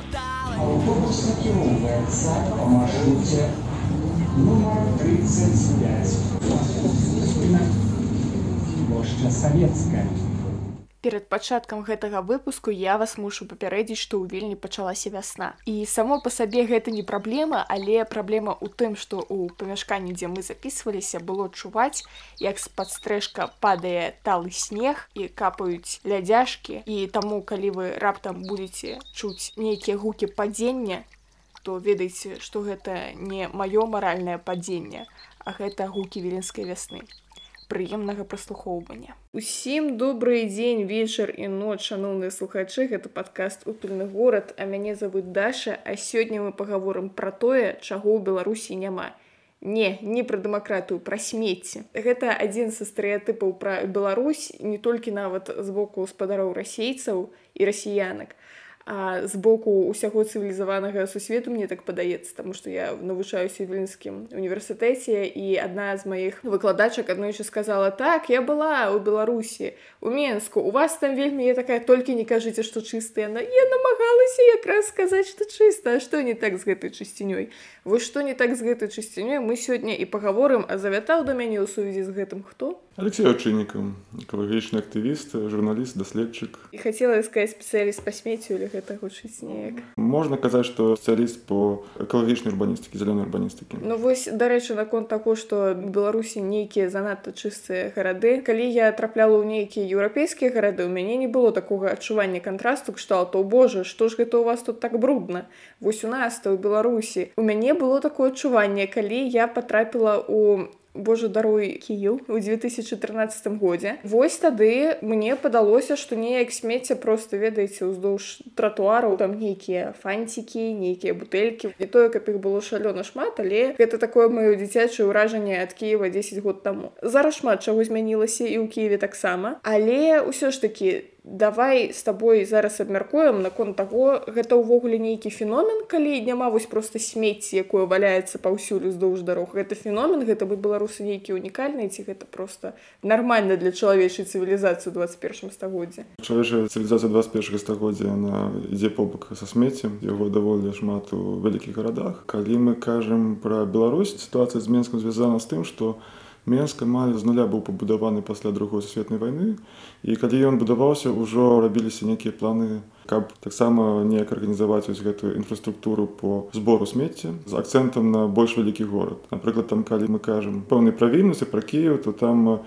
Автобус накіроўваецца па маршруце нумар 35. Плошча Савецкая. Перад пачаткам гэтага выпуску я вас мушу папярэдзіць, што ў вільні пачалася вясна. І само па сабе гэта не праблема, але праблема ў тым, што ў памяшканні, дзе мы записываліся, было чуваць, як з-пад стрэжка падае талы снег і капаюць лядзяшкі. І таму, калі вы раптам будзеце чуць нейкія гукі падзення, то ведаеце, што гэта не маё маральнае падзенне, а гэта гукі віленскай вясны прыемнага праслухоўвання. Усім добрый дзень, вечар і ноч, шаноўныя слухачы, гэта падкаст утульны горад, а мяне завуць Даша, а сёння мы пагаворым пра тое, чаго ў Беларусі няма. Не, не пра дэмакратыю, пра смецце. Гэта адзін са стэеатыпаў пра Беларусь, не толькі нават з боку гаспадароў расейцаў і расіянак, а з боку ўсяго цывілізаванага сусвету мне так падаецца таму што я навучаюся віленскім універсітэце і адна з маіх выкладачак аднойчы сказала так я была ў беларусі у менску у вас там вельмі я такая толькі не кажыце што чыстая на я намагалася якраз сказаць што чыста што не так з гэтай чысцінёй? Вось што не так з гэтай чысцінёй мы сёння і пагаворым а завятаў да мяне ў сувязі з гэтым хто Алексей Очыннікам, экалагічны актывіст, журналіст, даследчык. І хацела сказаць спецыяліст па смеццю или гэта гучыць неяк. Можна казаць, што спецыяліст по экалагічнай урбаністыкі, зялёнай урбаністыкі. Ну вось, дарэчы, наконт таго, што Беларусі нейкія занадта чыстыя гарады. Калі я трапляла ў нейкія еўрапейскія гарады, у мяне не было такога адчування кантрасту кшталту, Божа, што ж гэта у вас тут так брудна. Вось у нас то ў Беларусі. У мяне было такое адчуванне, калі я патрапіла ў Божа даруй кіл у 2013 годзе Вось тады мне падалося што неяк смецце просто ведаеце ўздоўж тратуараў там нейкія фанцікі нейкія бутэлькі. Не тое каб іх было шалёна шмат але гэта такое маё дзіцячае ўражанне ад Киева 10 год таму. Зараз шмат чаго змянілася і ў Киеве таксама. Але ўсё ж такі давай з табой зараз абмяркуем наконт таго гэта ўвогуле нейкі феномен калі няма вось просто смецці якое валяецца паўсюль уздоўж дарог. Гэта феномен гэта бы беларусы нейкі унікальныя ці гэта просто нармальна для чалавечай цывілізацыі 21 стагоддзя чалавечая цывілізацыя 21 стагоддзя она ідзе побак са смеццем яго даволі шмат у вялікіх гарадах. Калі мы кажам пра Беларусь сітуацыя з менскам звязана з тым што у Менск амаль з нуля быў пабудаваны пасля другой сусветнай вайны і калі ён будаваўся ўжо рабіліся нейкія планы каб таксама неяк арганізаваць вось гэтую інфраструктуру по збору смецця з акцэнтам на больш вялікі горад напрыклад там калі мы кажам пэўнай правільнасці пра Кіев то там у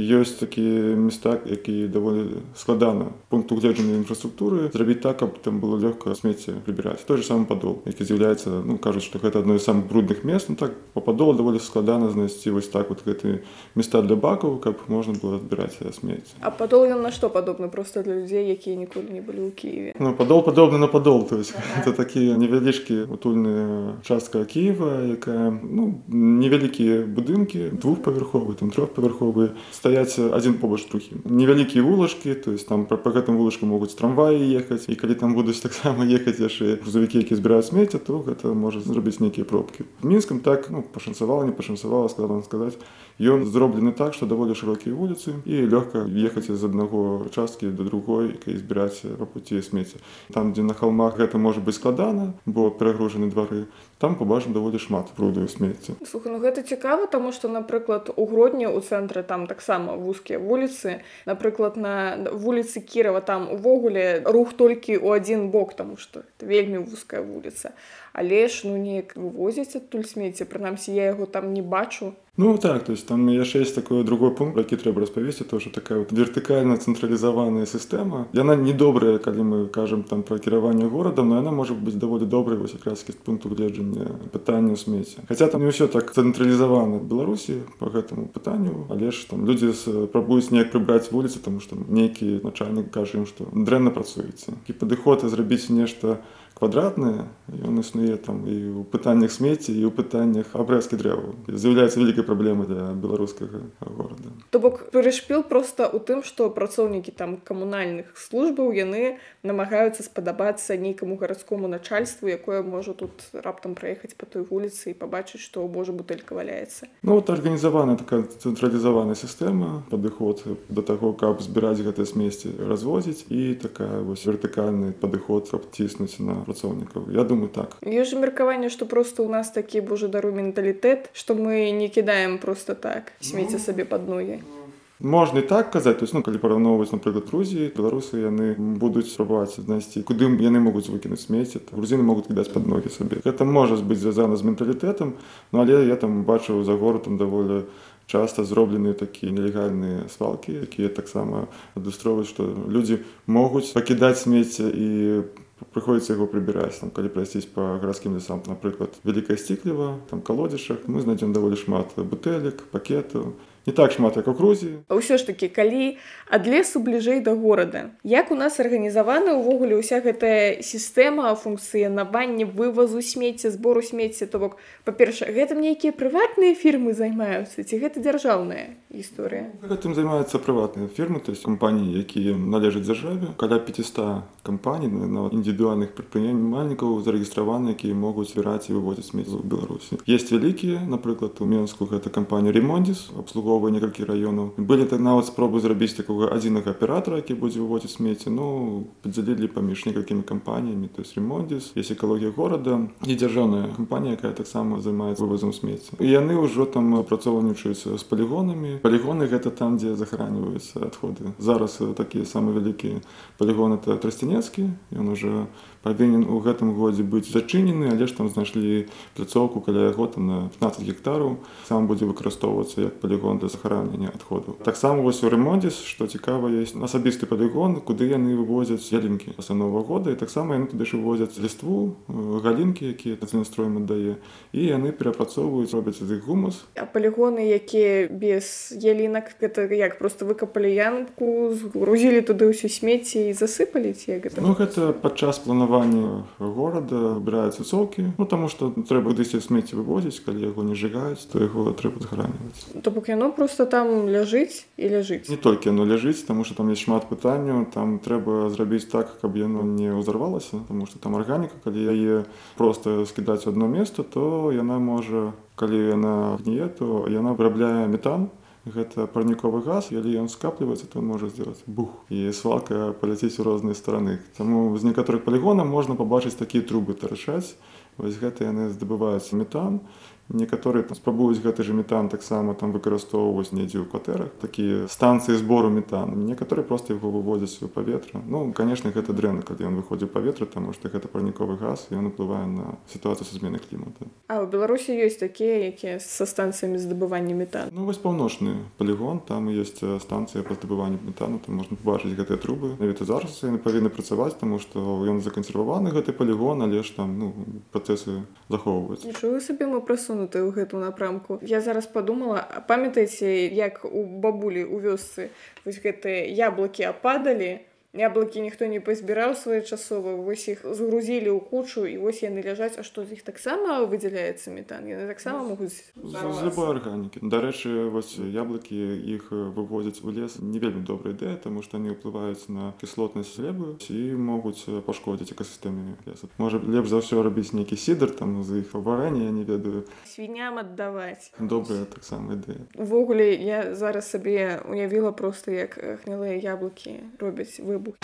ёсць такія места які даволі складана пункту гледжання інфраструктуры зрабіць так каб там было лёгка смецце прыбіраць той же самы падол які з'яўляецца ну кажуць што гэта адно з самых брудных мест ну, так по падолу даволі складана знайсці вось так вот гэты места для бакаў каб можна было адбіраць смецце а падол ён на што падобны просто для людзей якія ніколі не былі ў Киеве ну падол падобны на падол то есть ага. это такія невялічкі утульная частка Киева якая ну невялікія будынкі двухпавярховы там трохпавярховыя стаят стаяць адзін побач трухі невялікія вулажкі то есть там па гэтым вулачку могуць трамваі ехаць і калі там будуць таксама ехаць яшчэ грузавікі які збіраюць смецце то гэта можа зрабіць нейкія пробкі мінскам так ну пашанцавала не пашанцавала сказала сказаць ён зроблены так што даволі шырокія вуліцы і лёгка ехаць з аднаго часткі да другой і збіраць па пуці смецця там дзе на халмах гэта можа быць складана бо перагружаны двары там побачым даволі шмат прудаю смецця слуха ну гэта цікава таму што напрыклад у грудні у цэнтры там таксама вузкія вуліцы. Напрыклад на вуліцы кірова там увогуле рух толькі ў адзін бок таму што вельмі вузкая вуліца. Але ж ну неяк вывозяць адтуль смецце прынамсі я яго там не бачу Ну так то есть там яшчэ есть такой другой пункт які трэба распавесці то что такая вот вертыкальна цэнтралізаваная сістэма яна недобрая калі мы кажам там пра кіраванне горадам но яна можа быць даволі добрай вось якраз пункту гледжання пытання смецця хотя там не ўсё так цэнтралізавана беларусі по гэтаму пытанню але ж там людзі спрабуюць неяк прыбраць вуліцы тому что нейкі начальнік кажа ім што дрэнна працуеце і падыход зрабіць нешта квадратнае ён існуе там і ў пытаннях смецці і ў пытаннях абрэзкі дрэву з'яўляецца вялікай праблемы для беларускага горада То бок перашпіл проста ў тым, што працоўнікі там камунальных службаў яны намагаюцца спадабацца нейкаму гарадскому начальству, якое можа тут раптам праехаць па той вуліцы і пабачыць, што Божа бутэлька валяецца. Ну вот арганізаваная такая цэнтралізаваная сістэма падыход да таго каб збіраць гэтае смесці развозіць. І такая вось вертыкальны падыход каб ціснуць на працоўнікаў Я думаю так. Ёсць меркаванне, што проста ў нас такі божа дару менталітэт, што мы не кідаем проста так смецце сабе пад ногі. можна і так казаць то есть, ну калі параўноўваць напрыклад Грузіі беларусы яны будуць спрабаваць знайсці куды яны могуць выкінуць смецце грузіны могуць кідаць пад ногі сабе гэта можа быць звязана з менталітэтам ну але я там бачыў за горадам даволі часта зробленыя такія нелегальныя свалкі якія таксама адлюстроўваюць што людзі могуць пакідаць смецце і прыходзіцца яго прыбіраць там калі прайсціць па гарадскім лесам напрыклад вялікая сцікліва там калодзішах мы знайдзем даволі шмат бутэлек пакетаў не так шмат як у Грузіі ўсё ж такі калі ад лесу бліжэй да горада як у нас арганізавана ўвогуле ўся гэтая сістэма функцыянавання вывазу смецця збору смецця то бок па-першае гэтым нейкія прыватныя фірмы займаюцца ці гэта дзяржаўная гісторыя? Гэтым займаюцца прыватныя фірмы то есть кампаніі якія належаць дзяржаве. Каля 500 кампаній нават індывідуальных прадпрыемальнікаў зарэгістраваны якія могуць збіраць і вывозіць смецце ў беларусі. Есть вялікія напрыклад у менску гэта кампанія ремондіс абслуговвае некалькі раёнаў былі так нават спробы зрабіць такога адзінага аператора які будзе выводзіць смецце ну падзялілі паміж некалькімі кампаніямі то есть ремондіс есть экалогія горада і дзяржаўная кампанія якая таксама займаецца вывозам смецця і яны ўжо там апрацоўнічаюцца з палігонамі палігоны гэта там дзе захараніваюцца адходы зараз такія самыя вялікія палігоны это трасцінецкі ён уже павінен у гэтым годзе быць зачынены але ж там знайшлі пляцоўку каля яго там на 15 гектараў. Сам будзе выкарыстоўвацца як палігон для захаранення адходу таксама вось у ремонтдзіс што цікава есть асабісты палігон куды яны вывозяць ялінкі нового года. І таксама яны туды ж вывозяць ліству галінкі якія настроем аддае. І яны перапрацоўваюць робяць з іх гумус. А палігоны якія без ялінак гэта як просто выкапалі янку згрузілі туды ўсё смецце і засыпалі ці гэта ну гэта падчас планавання планаванні горада выбіраюцца цоўкі ну таму што трэба кудысьці смецце вывозіць калі яго не жыгаюць то яго трэба захараніваць то бок яно просто там ляжыць і ляжыць. Не толькі яно ляжыць таму што там есть шмат пытанняў. Там трэба зрабіць так каб яно не ўзарвалася тому что там арганіка. Калі яе просто скідаць одно место то яна можа калі яна гніе то яна вырабляе метан гэта парніковы газ калі ён скапліваецца то можа сделать бух і свалка паляціць у розныя стороны. Таму з некаторых палігонаў можна пабачыць такія трубы тарашаць вось гэта яны здабываюцца метан некаторыя там спрабуюць гэты же метан таксама там выкарыстоўваць недзе ў кватэрах такія станцыі збору метану некаторыя просто яго выводзяць у паветра ну конечно гэта дрэнна калі ён выходзіў паветра таму што гэта парніковы газ ён уплывае на сітуацыю са змены клімата А ў беларусі ёсць такія якія са станцыямі здабывання метану ну вось паўночны полигон там есть станцыя па здабыванню метану там можна побачыць гэтыя трубы. Навіта зараз яны павінны працаваць таму што ён закансерваваны гэты полигон але ж там ну працэсы захоўваюць нічого сабе мы прасунули прасунуты ў гэту напрамку. Я зараз подумала памятаеце як у бабулі у вёсцы вось гэтыя яблыкі ападалі яблыкі ніхто не пазбіраў своечасова вось іх згрузілі ў кучу і вось яны ляжаць. А што з іх таксама выдзяляецца метан? Яны таксама могуць любой арганікі. Дарэчы вось яблыкі іх вывозяць у лес не вельмі добрая ідэя тому што они ўплываюць на кіслотнасць глебы ці могуць пашкодзіць экасістэме лесу. Можа лепш за ўсё рабіць нейкі сідр там з іх варэння я не ведаю. Свіням аддаваць. Добрая таксама ідэя. Увогуле я зараз сабе уявіла просто як гнілыя яблыкі робяць вы выбух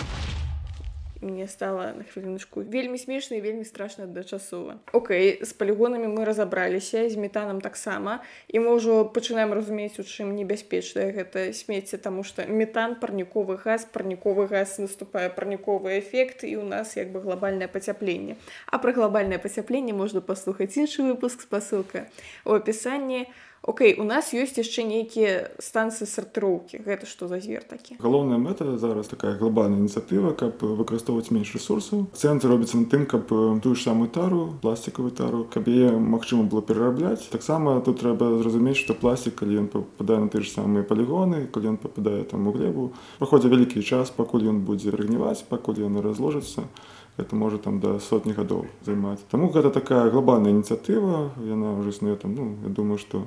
мне стала на хвілінушку вельмі смешна і вельмі страшна адначасова Окей з палігонамі мы разабраліся з метанам таксама і мы ўжо пачынаем разумець у чым небяспечнае гэта смецце таму што метан парніковы газ парніковы газ наступае парніковы эфект і у нас як бы глобальнае пацяпленне а пра глобальнае пацяпленне можна паслухаць іншы выпуск спасылка у апісанні у Окей, у нас ёсць яшчэ нейкія станцыі сартыроўкі гэта што за звер такі галоўная мэта зараз такая глобальная ініцыятыва каб выкарыстоўваць менш ресурсаў цэнтр робіцца на тым каб тую ж самую тару пластикавую тару каб яе магчыма было перарабляць таксама тут трэба зразумець што пластик калі ён попадае на ты ж самыя палігоны калі ён попадае там у глебу праходзя вялікі час пакуль ён будзе рэгніваць пакуль яны разложацца это можа там да сотні гадоў займаць Таму гэта такая глобальная ініцыятыва яна ўжо існуе там ну я думаю што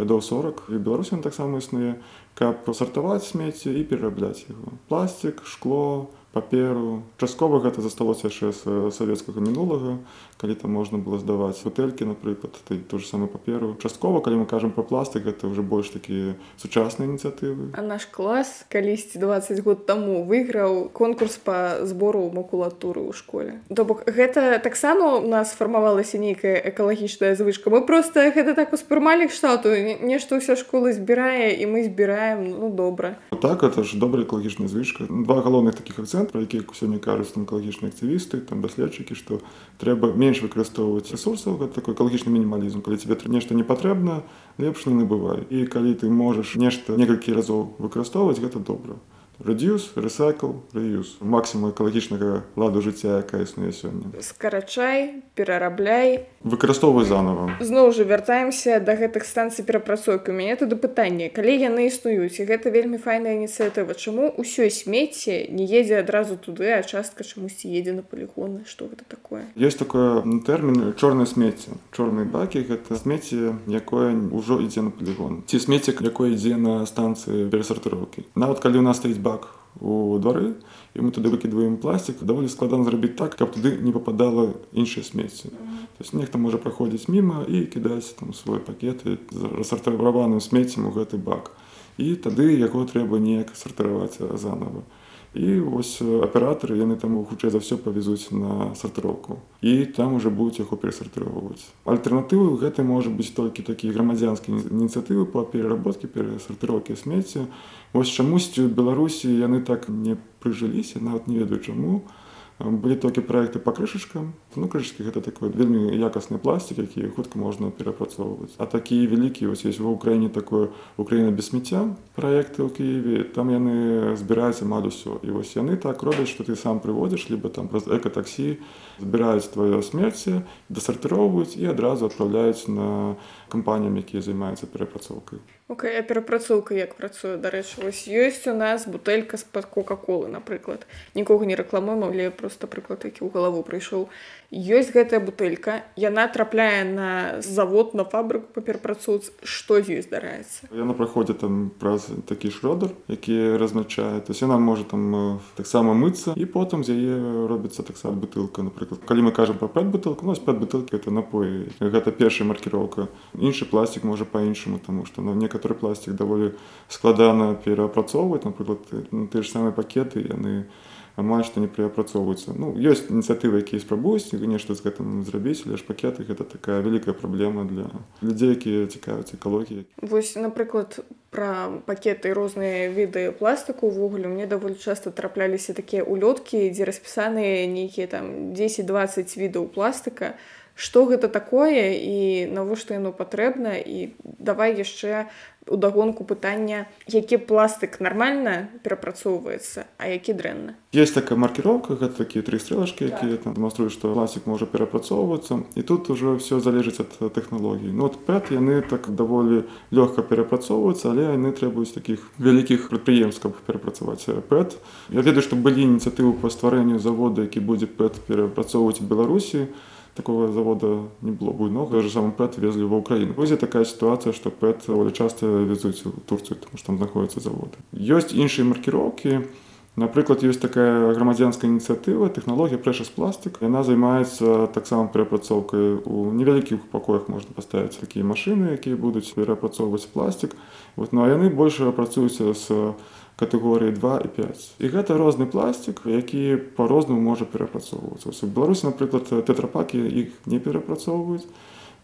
гадоў 40 і беларусі ён таксама існуе каб сартаваць смецце і перарабляць яго. Пластик шкло паперу. Часткова гэта засталося яшчэ з савецкага мінулага калі там можна было здаваць бутэлькі напрыклад ты ту ж самую паперу. Часткова калі мы кажам про пластик гэта ўжо больш такія сучасныя ініцыятывы. А наш клас калісьці 20 год таму выйграў конкурс па збору макулатуры ў школе. То бок гэта таксама у нас фармавалася нейкая экалагічная звычка. Мы просто гэта так успрымалі кшталту нешта ўся школы збірае і мы збіраем ну добра. Так это ж добрая экалагічная звычка. Два галоўных таких акцент про якіх сёння кажуць там экалагічныя акцывісты там даследчыкі што трэба менш выкарыстоўваць ресурсаў гэта такой экалагічны мінімалізм калі тебе нешта не патрэбна лепш не набывай. І калі ты можаш нешта некалькі разоў выкарыстоўваць гэта добра Reduce, recycle, reuse. Максимум экалагічнага ладу жыцця, якая існуе сёння. скарачай перарабляй Выкарыстоўвай заново. зноў жа вяртаемся да гэтых станцый перапрацоўкі у мяне тады пытанне калі яны існуюць і гэта вельмі файная ініцыятыва чаму ўсё смецце не едзе адразу туды а частка чамусьці едзе на палігоны што гэта такое Ёсць такое тэрмін чорнае смецце. Чорныя бакі гэта смецце, якое ўжо ідзе на палігон. Ці смецце, якое ідзе на станцыі перасартыроўкі. Нават калі ў нас стаіць бак у двары і мы туды выкідваем пластик. Даволі складана зрабіць так каб туды не попадала іншае смецце то есть нехта можа праходзіць міма і кідаць там свой пакет з рассартаваным смеццем у гэты бак. І тады яго трэба неяк сартыраваць заново і вось аператары яны там хутчэй за ўсё павезуць на сартыроўку і там уже будуць яго перасартыроўваць альтэрнатывы гэта можа быць толькі такія грамадзянскія ініцыятывы па пераработкі перасартыроўкі смецця вось чамусьці у беларусі яны так не прыжыліся нават не ведаю чаму былі толькі праекты па крышачкам ну крышачкі гэта такой вельмі якасны пластик які хутка можна перапрацоўваць а такі вялікі вось есть ва ўкраіне такое украіна без смецця праекты ў кіеве там яны збіраюць амаль усё і вось яны так робяць што ты сам прыводзіш либо там праз экатаксі збіраюць твоё смерце дасартыроўваюць і адразу адпраўляюць на кампаніям якія займаюцца перапрацоўкай. Okay, а перапрацоўка як працуе? Дарэчы вось ёсць у нас бутэлька з-пад кока-колы напрыклад нікога не рэкламуем але просто прыклад які ў галаву прыйшоў ёсць гэтая бутэлька яна трапляе на завод на фабрыку па перапрацоўцы што з ёй здараецца яна праходзіць там праз такі шрёдер які размачае то яна можа там таксама мыцца і потым з яе робіцца таксама бутылка напрыклад калі мы кажам про пэт бутылку нас пэт бутылкі это напоі гэта першая маркіроўка іншы пластик можа по-іншаму тому что на некаторы пластик даволі складана пераапрацоўваць напрыклад ну, ты ж самыя пакеты яны амаль што не перапрацоўваюцца ну ёсць ініцыятывы якія спрабуюць нешта з гэтым зрабіць але ж пакеты гэта такая вялікая праблема для людзей якія цікавяць экалогіі вось напрыклад пра пакеты розныя віды пластыку увогуле мне даволі часта трапляліся такія улёткі дзе распісаныя нейкія там 10-20 відаў пластыка што гэта такое і навошта яно патрэбна? І давай яшчэ удагонку пытання які пластык нармальна перапрацоўваецца а які дрэнна. Есть такая маркіроўка гэта такія тры стрэлачкі якія там дэманструюць што пластик можа перапрацоўвацца. І тут уже все залежыць ад тэхналогій ну вот пэт яны так даволі лёгка перапрацоўваюцца але яны требуюць такіх вялікіх прадпрыемстваў перапрацаваць пэт. Я ведаю што былі ініцыятывы па стварэнню завода які будзе пэт перапрацоўваць беларусі такого завода не было буйного даже самым пэт везлі ва ўкраіну возе такая сітуацыя што пэт даволі часта везуць у турцыю тому што там знаходзяцца заводы. Ёсць іншыя маркіроўкі напрыклад ёсць такая грамадзянская ініцыятыва тэхналогія прэшас пластик яна займаецца таксама перапрацоўкай у невялікіх пакоях можна паставіць такія машыны якія будуць перапрацоўваць пластик. Вот ну а яны больше працуюцца з катэгорыі 2 і 5 і гэта розны пластик які по-рознаму можа перапрацоўвацца у беларусі напрыклад тетрапакі іх не перапрацоўваюць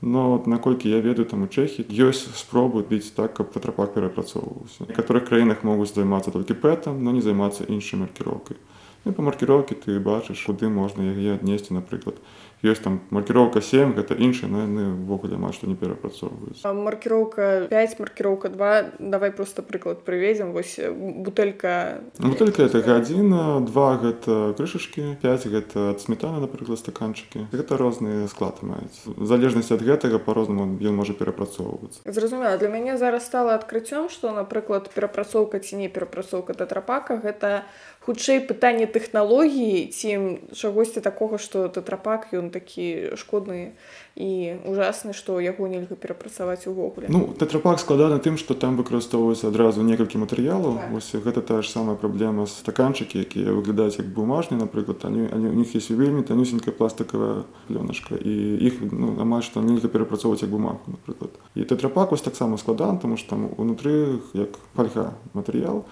но наколькі я ведаю там у чэхі ёсць спробы біць так каб тетрапак перапрацоўваўся некаторых краінах могуць займацца толькі пэтам но не займацца іншай маркіроўкай ну, па маркіроўкі ты бачыш куды можна яе аднесці напрыклад ёсць там маркіроўка 7 гэта іншыя но яны ўвогуле ма што не перапрацоўваюць маркіроўка 5 маркіроўка 2 давай просто прыклад прывезем вось бутэлька ну, бутэлька это гадзіна два гэта крышачкі 5 гэта ад сметана напрыклад стаканчыкі гэта розныя склады маюць залежнасці ад гэтага по-рознаму ён можа перапрацоўвацца зразумела для мяне зараз стала адкрыццём што напрыклад перапрацоўка ці не перапрацоўка тэтрапака гэта хутчэй пытанне тэхналогіі ці чагосьці такога што тэтрапак ён такі шкодны і ужасны што яго нельга перапрацаваць увогуле. Ну тэтрапак складаны тым што там выкарыстоўваецца адразу некалькі матэрыялаў. Ось гэта тая ж самая праблема з стаканчыкі якія выглядаюць як бумажні напрыклад. Они, они, у них есть вельмі танюсенькая пластикавая плёначка і іх ну, амаль што нельга перапрацоўваць як бумагу напрыклад. І тэтрапак вось таксама складан тому што там унутры як фальга матэрыял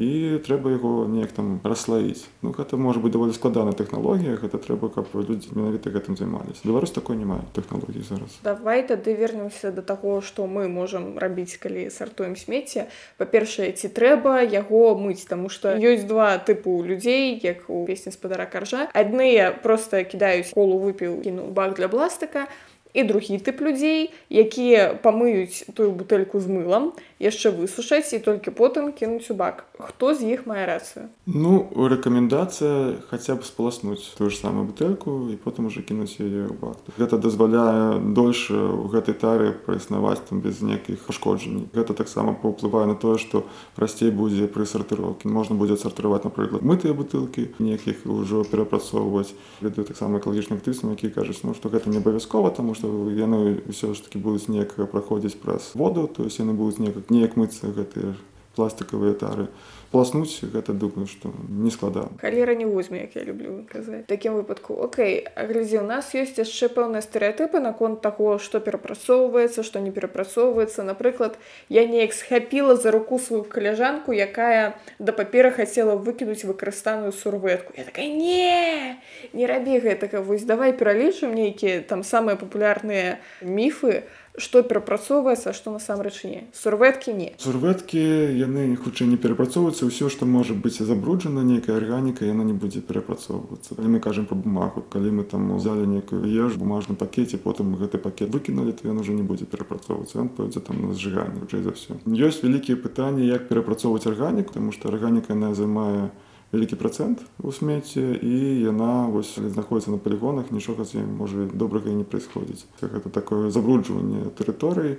і трэба яго неяк там расслаіць ну гэта можа быць даволі складаная тэхналогія гэта трэба каб людзі менавіта гэтым займаліся беларусь такой не мае тэхналогій зараз. Давай тады вернемся до таго што мы можам рабіць калі сартуем смецце па-першае ці трэба яго мыць таму што ёсць два тыпу людзей як у песні спадара каржа адныя просто кідаюць колу выпіў кіну бак для пластыка і другі тып людзей якія памыюць тую бутэльку з мылам яшчэ высушаць і толькі потым кінуць у бак хто з іх мае рацыю ну рэкамендацыя хаця б спаласнуць тую ж самую бутэльку і потым уже кінуць яе ў бак гэта дазваляе дольш у гэтай тары праіснаваць там без нейкіх пашкоджанняў гэта таксама паўплывае на тое што прасцей будзе пры сартыроўкі можна будзе сартыраваць напрыклад мытыя бутылкі нейкіх ўжо перапрацоўваць ведаю таксама экалагічных тыснаў які кажуць ну што гэта не абавязкова таму што яны ўсё ж таки будуць неяк праходзіць праз воду то есть яны будуць неяк неяк мыцца гэтыя пластикавыя тары. Пласнуць гэта думаю што не складана халера не возьме як я люблю казаць. Такім выпадку Окей глядзі у нас ёсць яшчэ пэўныя стэеатыпы наконт таго што перапрацоўваецца што не перапрацоўваецца. Напрыклад я неяк схапіла за руку сваю каляжанку якая да папера хацела выкінуць выкарыстаную сурветку я такая не не рабі гэтага вось давай пералічым нейкія там самыя папулярныя міфы што перапрацоўваецца што насамрэч не. Сурветкі не. Сурветкі яны хутчэй не перапрацоўваюцца ўсё што можа быць забруджана нейкая арганіка яна не будзе перапрацоўвацца. Калі мы кажам про бумагу калі мы там узялі некую еш бумажным пакеце потым гэты пакет выкінулі то ён уже не будзе перапрацоўвацца ён пойдзе там на зжыганне хутчэй за ўсё ёсць вялікія пытанні як перапрацоўваць арганіку тому што арганіка яна займае вялікі працэнт у смеце і яна вось знаходіцца на палігонах нічога з ім можа добрага і не праисходзіць гэта такое забруджванне тэрыторыі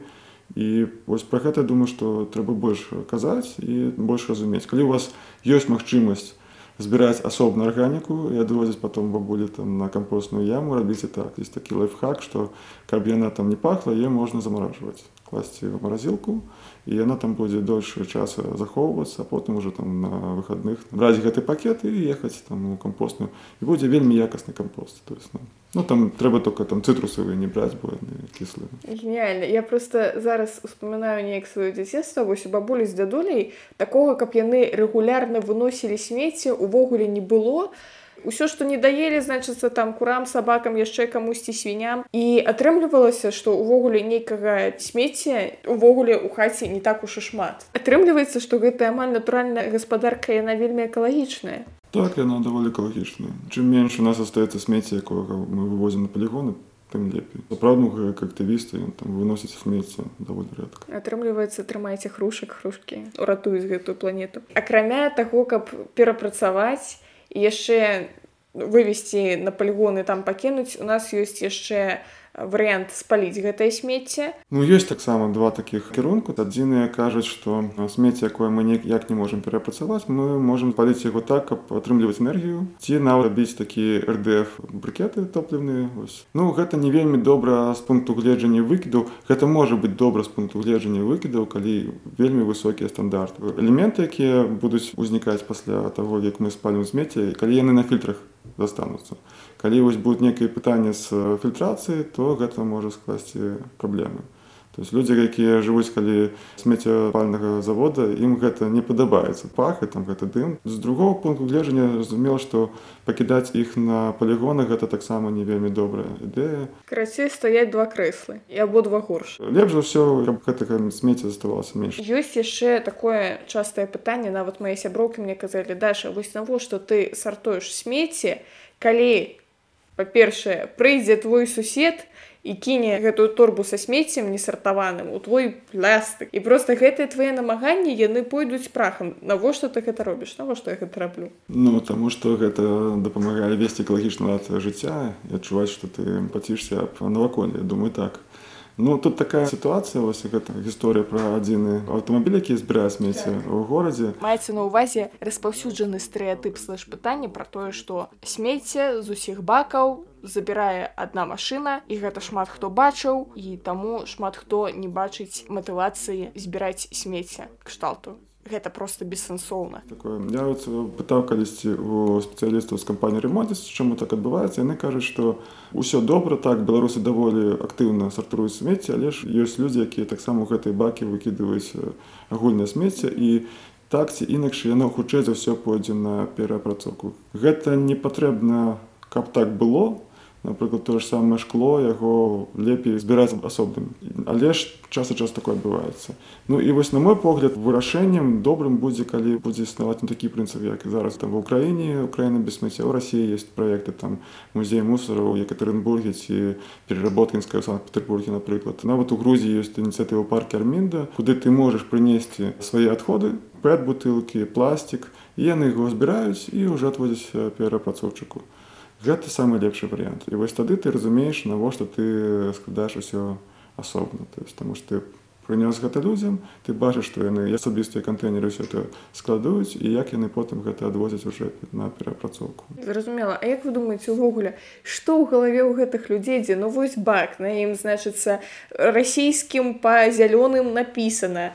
і вось пра гэта думаю што трэба больш казаць і больш разумець калі у вас ёсць магчымасць збіраць асобную арганіку і адвозіць потом бабулі там на кампостную яму рабіце так. Есть такі лайфхак што каб яна там не пахла е можна замаражваць класці в маразілку і яна там будзе дольше часу захоўвацца потым уже там на выходных браць гэты пакет і ехаць там у кампостную і будзе вельмі якасны кампост то есть ну, ну там трэба только там цытрусавыя не браць бо кіслы гениально. Я просто зараз успамінаю неяк сваё дзяцінства вось у бабулі з дзядулей такога каб яны рэгулярна выносілі смецце увогуле не было. то ўсё што не даелі значыцца там курам сабакам яшчэ камусьці свіням. І атрымлівалася што увогуле нейкага смецця увогуле у хаце не так уж і шмат. Атрымліваецца што гэта амаль натуральная гаспадарка яна вельмі экалагічная. Так яна даволі экалагічная. Чым менш у нас астаецца смецце якога мы вывозім на палігоны тым лепей. Сапраўднага як актывісты там выносіць смецце даволі рэдка. Атрымліваецца трымайце хрушак хрушкі уратуюць гэтую планету. Акрамя таго каб перапрацаваць і яшчэ вывесці на палігоны там пакінуць у нас ёсць яшчэ варыянт спаліць гэтае смецце. Ну ёсць таксама два такіх кірунку. Адзіныя кажуць што смецце якое мы ніяк не можемм перапрацаваць мы можемм паліць яго так каб атрымліваць энергію ці нават рабіць такі рдф брыкеты топлівныя Ну гэта не вельмі добра з пункту гледжання выкіду. Гэта можа быць добра з пункту гледжання выкідаў калі вельмі высокія стандарты элементы якія будуць узнікаць пасля таго як мы спалім смецце калі яны на фільтрах застануцца калі вось будуць некія пытанні з фільтрацыі то гэта можа скласці праблемы. То есть людзі якія жывуць калі смеццяпальнага завода ім гэта не падабаецца. Пах і там гэты дым. З другого пункту гледжання разумела што пакідаць іх на палігонах гэта таксама не вельмі добрая ідэя. Карацей стаяць два крэслы і абодва горш лепш за ўсё каб гэтага смецця заставалася менш. Ёсць яшчэ такое частае пытанне нават мае сяброўкі мне казалі даша вось навошта ты сартуеш смецце калі па-першае прыйдзе твой сусед і кіне гэтую торбу са смеццем несартаваным у твой плястык і просто гэтыя твае намаганні яны пойдуць прахам. Навошта ты гэта робіш? Навошта я гэта раблю? Ну таму што гэта дапамагае весці экалагічна ад жыцця і адчуваць што ты пацішся аб наваколле думаю так Ну тут такая сітуацыя вось гэта гісторыя пра адзіны аўтамабіль які збірае смецце ў горадзе маецца на ўвазе распаўсюджаны стэеатып слэш пытанне пра тое што смецце з усіх бакаў забірае адна машына і гэта шмат хто бачыў і таму шмат хто не бачыць матывацыі збіраць смецце кшталту гэта просто бессэнсоўна такое. Я вот пытаў калісьці у спецыялістаў з кампаніі ремонтіс чаму так адбываецца яны кажуць што ўсё добра так беларусы даволі актыўна сартуюць смецце але ж ёсць людзі якія таксама гэтай бакі выкідваюць агульнае смецце і так ці інакш яно хутчэй за ўсё пойдзе на пераапрацоўку гэта не патрэбна каб так было напрыклад тое ж самае шкло яго лепей збіраць асобным але ж час і час такое адбываецца ну і вось на мой погляд вырашэннем добрым будзе калі будзе існаваць на такі прынцып як зараз там в украіне украіна без смецця у рассіі есть проекты там музей мусораў екатеринбурге ці пераработкінская санкт-петербурге напрыклад нават у грузіі ёсць ініцыятыва парк армінда куды ты можаш прынесці свае адходы пэт бутылкі пластик і яны яго збіраюць і ўжо адводзяць перапрацоўчыку гэта самы лепшы варыянт і вось тады ты разумееш навошта ты складаеш усё асобна то есть таму что ты прынёс гэта людзям ты бачыш што яны асабістыя кантэйнеры ўсё это складуюць і як яны потым гэта адвозяць уже на перапрацоўку зразумела. А як вы думаеце увогуле што ў галаве ў гэтых людзей дзе? Ну вось бак на ім значыцца расійскім па зялёным напісана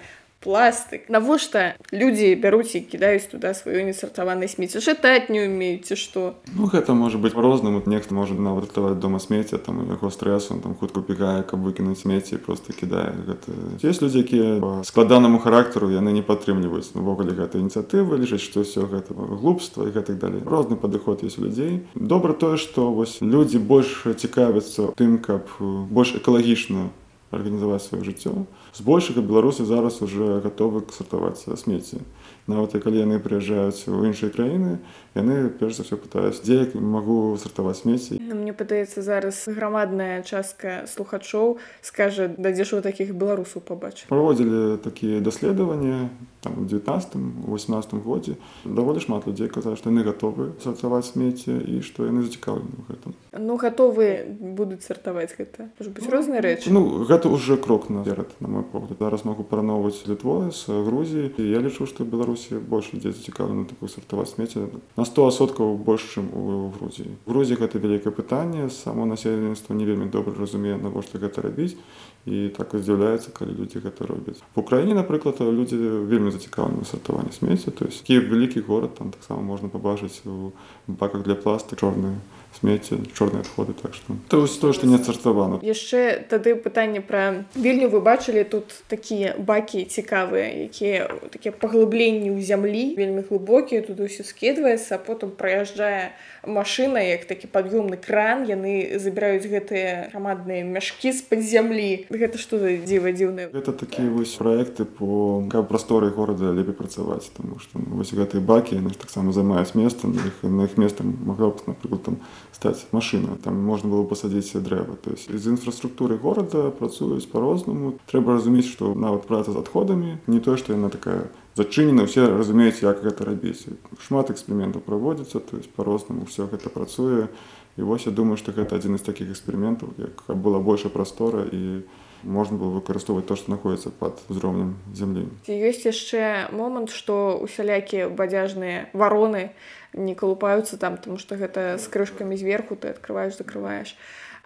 пластык. Навошта людзі бяруць і кідаюць туда сваё несартаванае смецце чытаць не умеюце што ну гэта можа быць розным нехта можа нават ратаваць дома смецця там яго стрэсу там хутка бегае каб выкінуць смецце просто кідае гэта есть людзі якія складанаму характару яны не падтрымліваюць увогуле гэтай ініцыятывы лічаць што ўсё гэта глупства і гэтак далей розны падыход есть людзей добра тое што вось людзі больш цікавяцца тым каб больш экалагічна арганізаваць сваё жыццё збольшага беларусы зараз уже гатовы сартаваць смецці нават і калі яны прыязджаюць у іншыя краіны яны перш за ўсё пытаюць дзе я магу сартаваць смецці ну, мне падаецца зараз грамадная частка слухачоў скажа дадзеш у такіх беларусаў побач праводзілі такія даследаванні там у 19 18 годзе. Даволі шмат людзей казаць што яны гатовы сартаваць смецце і што яны зацікаўлены ў гэтым. Ну гатовы будуць сартаваць гэта. Быць розныя рэчы? ну гэта уже крок наперад на мой погляд. Зараз могу параўноўваць літвою з грузіі. Я лічу што беларусі больш людзей зацікаўлена такой сартаваць смецце на 100соткаў больш чым у грузіі грузі гэта вялікае пытанне само насельніцтва не вельмі добра разумее навошта гэта рабіць і так і з'яўляецца калі людзі гэта робяць в украіне напрыклад людзі вельмі зацікаўлены сартаванне смецця то есть кіев вялікі горад там таксама можна пабачыць у баках для пласты чорныя смецце чорныя адходы так што то вось тое што не сартавана яшчэ тады пытанне пра вільню вы бачылі тут такія бакі цікавыя якія такія паглыбленні ў зямлі вельмі глыбокія тут усё скидваецца а потым праязджае машына як такі пад'ёмны кран яны забіраюць гэтыя грамадныя мяшкі з-пад зямлі. Гэта што за дзіва дзіўна гэта такія вось праекты по каб прасторы горада лепей працаваць тому што ну, вось гэтыя бакі яны таксама займаюць месца на іх на іх места магла б напрыклад там стаць машына там можна было пасадзіць дрэва то есть з інфраструктуры горада працуюць по-рознаму трэба разумець што нават праца з адходамі не тое што яна такая зачынена все разумеюць як гэта рабіць шмат эксперыментаў праводзіцца то есть по-рознаму все гэта працуе і вось я думаю што гэта адзін з такіх эксперыментаў як была большая прастора і можна было выкарыстоўваць то што знаходіцца пад узроўнем зямлі ёсць яшчэ момант што усялякія бадзяжныя вароны не калупаюцца там тому что гэта з крышкамі зверху ты открываешь закрываешь.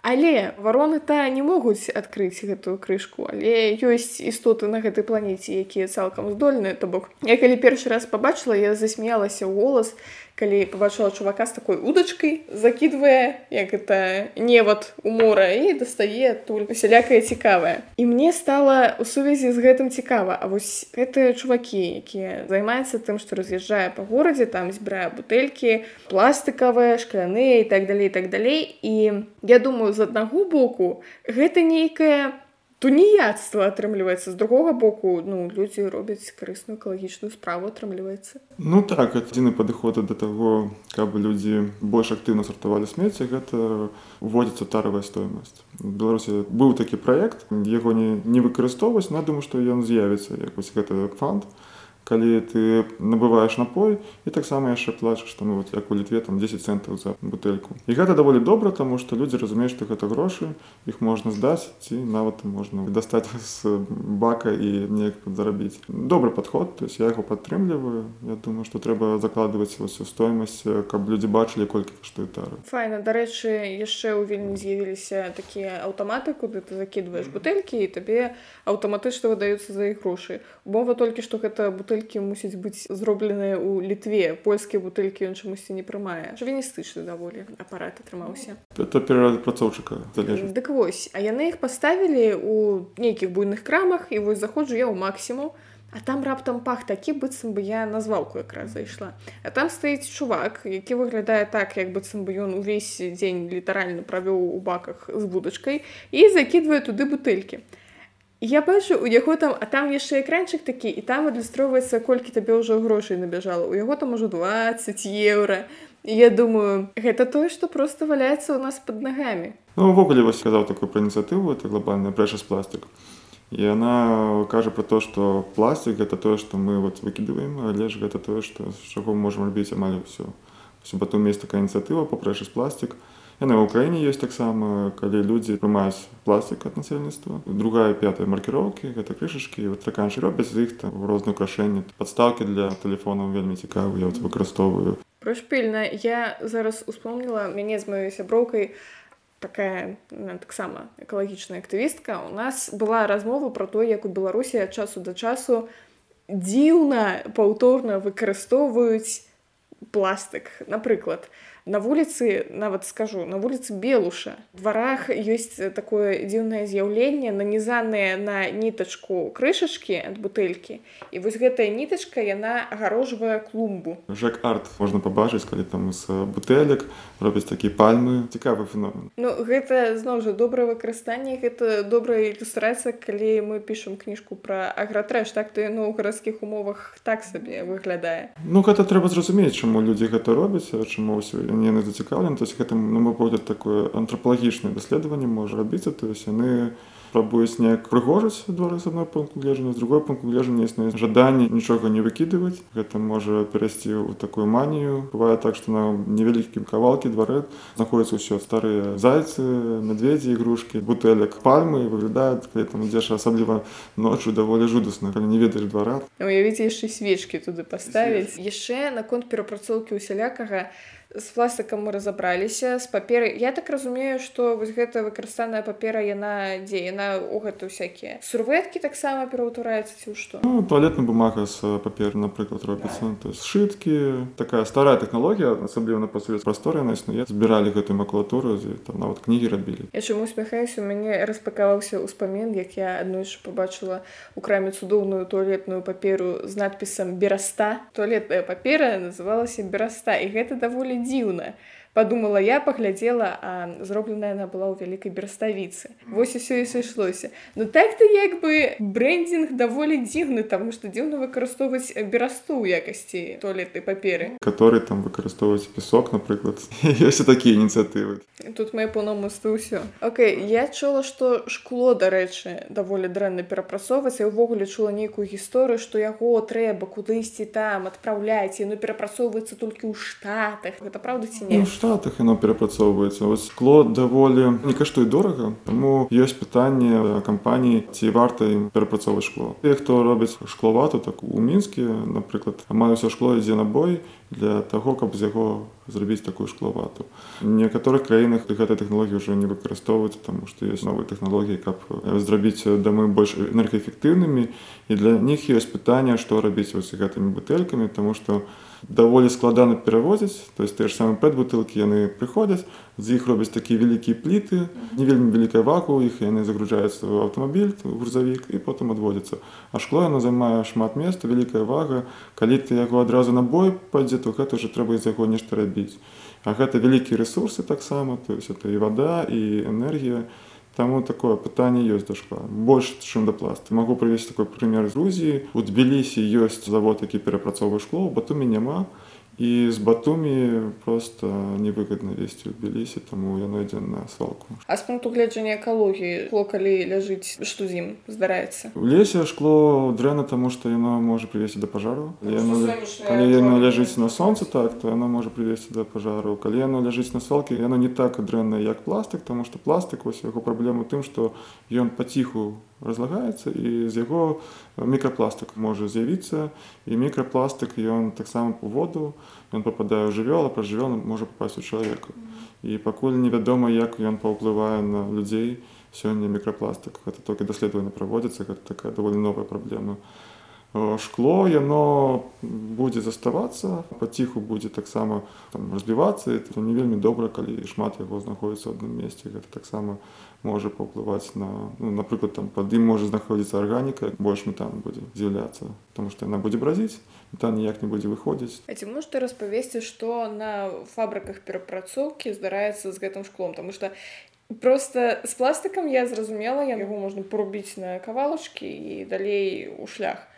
Але вароны та не могуць адкрыць гэтую крышку. Але ёсць істоты на гэтай планеце якія цалкам здольныя то бок я калі першы раз побачыла я засмеялася ў голас калі пабачыла чувака з такой удачкай закидывае як это невод у мора і дастае адтуль усялякае цікавае. І мне стала у сувязі з гэтым цікава. А вось гэтыя чувакі якія займаюцца тым што раз'язджае па горадзе там збірае бутэлькі пластыкавыя шкляныя і так далей так далей. І я думаю з аднаго боку гэта нейкая туніяцтва атрымліваецца. З другога боку ну людзі робяць карысную экалагічную справу атрымліваецца. Ну так адзіны падыход да таго каб людзі больш актыўна сартавалі смецце гэта уводзіцца таравая стоимасць беларусі быў такі праект яго не не выкарыстоўваць на думаю што ён з'явіцца як вось гэта фанд калі ты набываеш напой і таксама яшчэ плачаш там вот як у літве там 10 центаў за бутэльку і гэта даволі добра таму што людзі разумеюць што гэта грошы іх можна здаць ці нават можна дастаць з бака і неяк зарабіць добры падход то есть я яго падтрымліваю Я думаю што трэба закладваць усю стоймасць каб людзі бачылі колькі каштуе тары файна дарэчы яшчэ ў вельмі з'явіліся такія аўтаматы куды ты закідваеш бутэлькі і табе аўтаматычна выдаюцца за іх грошы умова толькі што гэта бутэлькі бутэлькі мусіць быць зробленыя ў літве. Польскія бутэлькі ён чамусьці не прымае. Жывеністычны даволі апарат атрымаўся. Это перапрацоўчыка залежыць. Дык вось а яны іх паставілі у нейкіх буйных крамах і вось заходжу я ў максімум А там раптам пах такі быццам бы я на звалку якраз зайшла. А там стаіць чувак які выглядае так як быццам бы ён увесь дзень літаральна правёў у баках з будачкай і закідвае туды бутэлькі я бачу у яго там а там яшчэ экранчык такі і там адлюстроўваецца колькі табе ўжо грошай набяжала. У яго там ужо 20 еўра. Я думаю гэта тое што просто валяецца ў нас под нагамі. Ну, увогуле вас сказаў такую пра ініцыятыву это глобальная прэша з пластик і она кажа про то что пластик это тое что мы вот выкидываем але ж гэта тое что з чаго можем рабіць амаль все потом есть такая ініцыятыва з пластик і Яны ў ўкраіне ёсць таксама, калі людзі прымаюць пластик ад насельніцтва. Другая пятая маркіроўкі, гэта крышачкі, вот стаканчы робяць з іх там розныя украшэнні. Падстаўкі для тэлефонаў вельмі цікавы, я вот выкарыстоўваю. Прошпільна, я зараз успомніла мяне з маёй сяброўкай, такая таксама экалагічная актывістка. У нас была размова пра то, як у Беларусі ад часу да часу дзіўна паўторна выкарыстоўваюць пластык. Напрыклад, на вуліцы нават скажу на вуліцы белуша. Дварах ёсць такое дзіўнае з'яўленне нанізаныя на нітачку крышачкі ад бутэлькі і вось гэтая нітачка яна агарожвае клумбу. Жак арт можна пабачыць калі там з бутэлек робяць такі пальмы цікавы феномен. Ну гэта зноў жа добрае выкарыстанне гэта добрая ілюстрацыя калі мы пішам кніжку пра агратрэш так ты ну ў гарадскіх умовах так сабе выглядае. Ну гэта трэба зразумець чаму людзі гэта робяць чаму ўсё яны зацікаўлены то есть гэтым на мой погляд такое антрапалагічнае даследаванне можа рабіцца то есть яны спрабуюць неяк прыгожаць двары з адной пункту гледжання з другой пункту гледжання існуе жаданне нічога не выкідываць гэта можа перайсці ў такую манію. Бывае так што на невялікім кавалкі двары знаходзяцца ўсё старыя зайцы медведзі ігрушкі бутэлек пальмы выглядаюць калі там ідзеш асабліва ноччу даволі жудасна калі не ведаеш двара уявіце яшчэ свечкі туды паставіць яшчэ наконт перапрацоўкі усялякага з пластыкам мы разабраліся з паперы я так разумею што вось гэта выкарыстаная папера яна дзе яна у гэта всякія сурветкі таксама пераўтвараецца ці што ну, туалетна бумага з паперы напрыклад робіцца то есть сшыткі такая старая тэхналогія асабліва на пасуюць прасторы на існуе збіралі гэтую макулатуру там нават кнігі рабілі я чаму усміхаюся у мяне распакаваўся ўспамін як я аднойчы побачыла у краме цудоўную туалетную паперу з надпісам бераста туалетная папера называлася бераста і гэта даволі дзіўна подумала я паглядзела а зробленая она была ў вялікай берставіцы вось усё і сышлося ну так ты як бы брендинг даволі дзіўны таму што дзіўна выкарыстоўваць берасту ў якасці туалетнай паперы. Который там выкарыстоўваць песок напрыклад ёсць такія ініцыятывы тут мои паўнамоцтва ўсё Окей я чула што шкло дарэчы даволі дрэнна перапрацоўваць я ўвогуле чула нейкую гісторыю што яго трэба кудысьці там адпраўляць яно перапрацоўваецца толькі ў штатах. Гэта праўда ці не штатах яно перапрацоўваецца вось скло даволі не каштуе дорага таму ёсць пытанне кампаніі ці варта ім перапрацоўваць шкло. Те хто робіць шкловату так у мінскі напрыклад амаль усё шкло ідзе на бой для таго каб з яго зрабіць такую шкловату. Некаторых краінах гэтай тэхналогіі ўжо не выкарыстоўваюць таму што ёсць новыя тэхналогіі каб зрабіць дамы больш энергаэфектыўнымі і для них ёсць пытанне што рабіць вось гэтымі бутэлькамі тому што у даволі складана перавозіць то есть те ж самы пэт бутылкі яны прыходзяць з іх робяць такія вялікія пліты не вельмі вялікая ваку іх яны загружаюцца ў аўтамабіль грузавік і потым адводзяцца а шкло яно займае шмат места вялікая вага. Калі ты яго адразу на бой пойдзе то гэта ўжо трэба з яго нешта рабіць а гэта вялікія ресурсы таксама то есть это і вода і энергія і Таму такое пытанне ёсць да шкла больш чым да пласт могу прывесці такой прымер з Грузіі у тбілісі ёсць завод які перапрацоўвае шкло батуме няма і з батумі просто невыгадна весці ў Белісі, таму яно ідзе на свалку. А з пункту гледжання экалогіі шкло калі ляжыць што з ім здараецца У лесе шкло дрэнна, таму што яно можа прывесці да пажару. Яно, калі яно ляжыць на сонцы, так, то яно можа прывесці да пажару. Калі яно ляжыць на свалкі, яно не так дрэннае, як пластык, таму што пластык вось яго праблема ў тым, што ён паціху разлагаецца і з яго мікрапластык можа з'явіцца і мікрапластык ён таксама у воду ён попадае ў жывёл, а праз жывёл можа папасць у чалавека. І пакуль невядома, як ён паўплывае на людзей сёння мікрапластык. Гэта толькі даследаванне праводзіцца, гэта такая даволі новая праблема. Э, Шкло яно будзе заставацца, паціху будзе таксама там, разбівацца, і это не вельмі добра, калі шмат яго знаходзіцца ў адным месцы. Гэта таксама можа паўплываць на ну, напрыклад там пад ім можа знаходзіцца арганіка, больш метан будзе з'яўляцца, Таму што яна будзе бразіць, метан ніяк не будзе выходзіць. А ці можете распавесці што на фабрыках перапрацоўкі здараецца з гэтым шклом Таму што просто з пластыкам я зразумела яго можна порубіць на кавалачкі і далей у шлях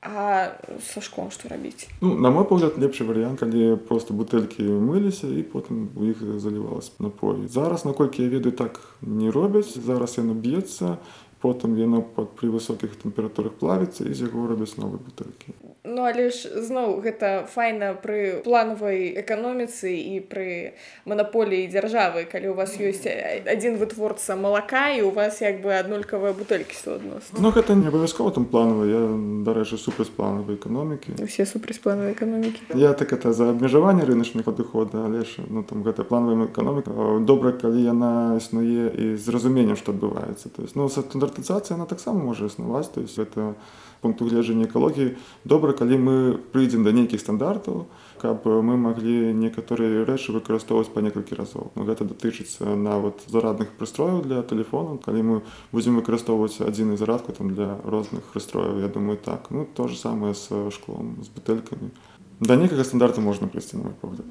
А са шклом што рабіць Ну, на мой погляд лепшы варыянт калі просто бутэлькі мыліся і потым у іх залівалась напой зараз наколькі я ведаю так не робяць зараз яно б'ецца потым яно пад пры высокіх тэмпературах плавіцца і з яго робяць новыя бутэлькі Ну але ж зноў гэта файна пры планавай эканоміцы і пры манаполіі дзяржавы. Калі у вас ёсць адзін вытворца малака і у вас як бы аднолькавыя бутэлькі суадносна Ну гэта не абавязкова там планава я дарэчы супраць планавай эканомікі. Усе супраць планавай эканомікі. Я так это за абмежаванне рыначных падыхода але ж ну там гэта планавая эканоміка. Добра калі яна існуе і з разуменнем што адбываецца. То есть ну стандартызацыя она таксама можа існаваць то есть это пункту гледжання экалогіі добра калі мы прыйдзем да нейкіх стандартаў каб мы маглі некаторыя рэчы выкарыстоўваць па некалькі разоў. Ну, гэта датычыцца нават зарадных прыстрояў для тэлефону калі мы будзем выкарыстоўваць адзіны зарадку там для розных прыстрояў Я думаю так. Ну то же самае з шклом з бутэлькамі. Да некага стандарту можна прыйсці на мой погляд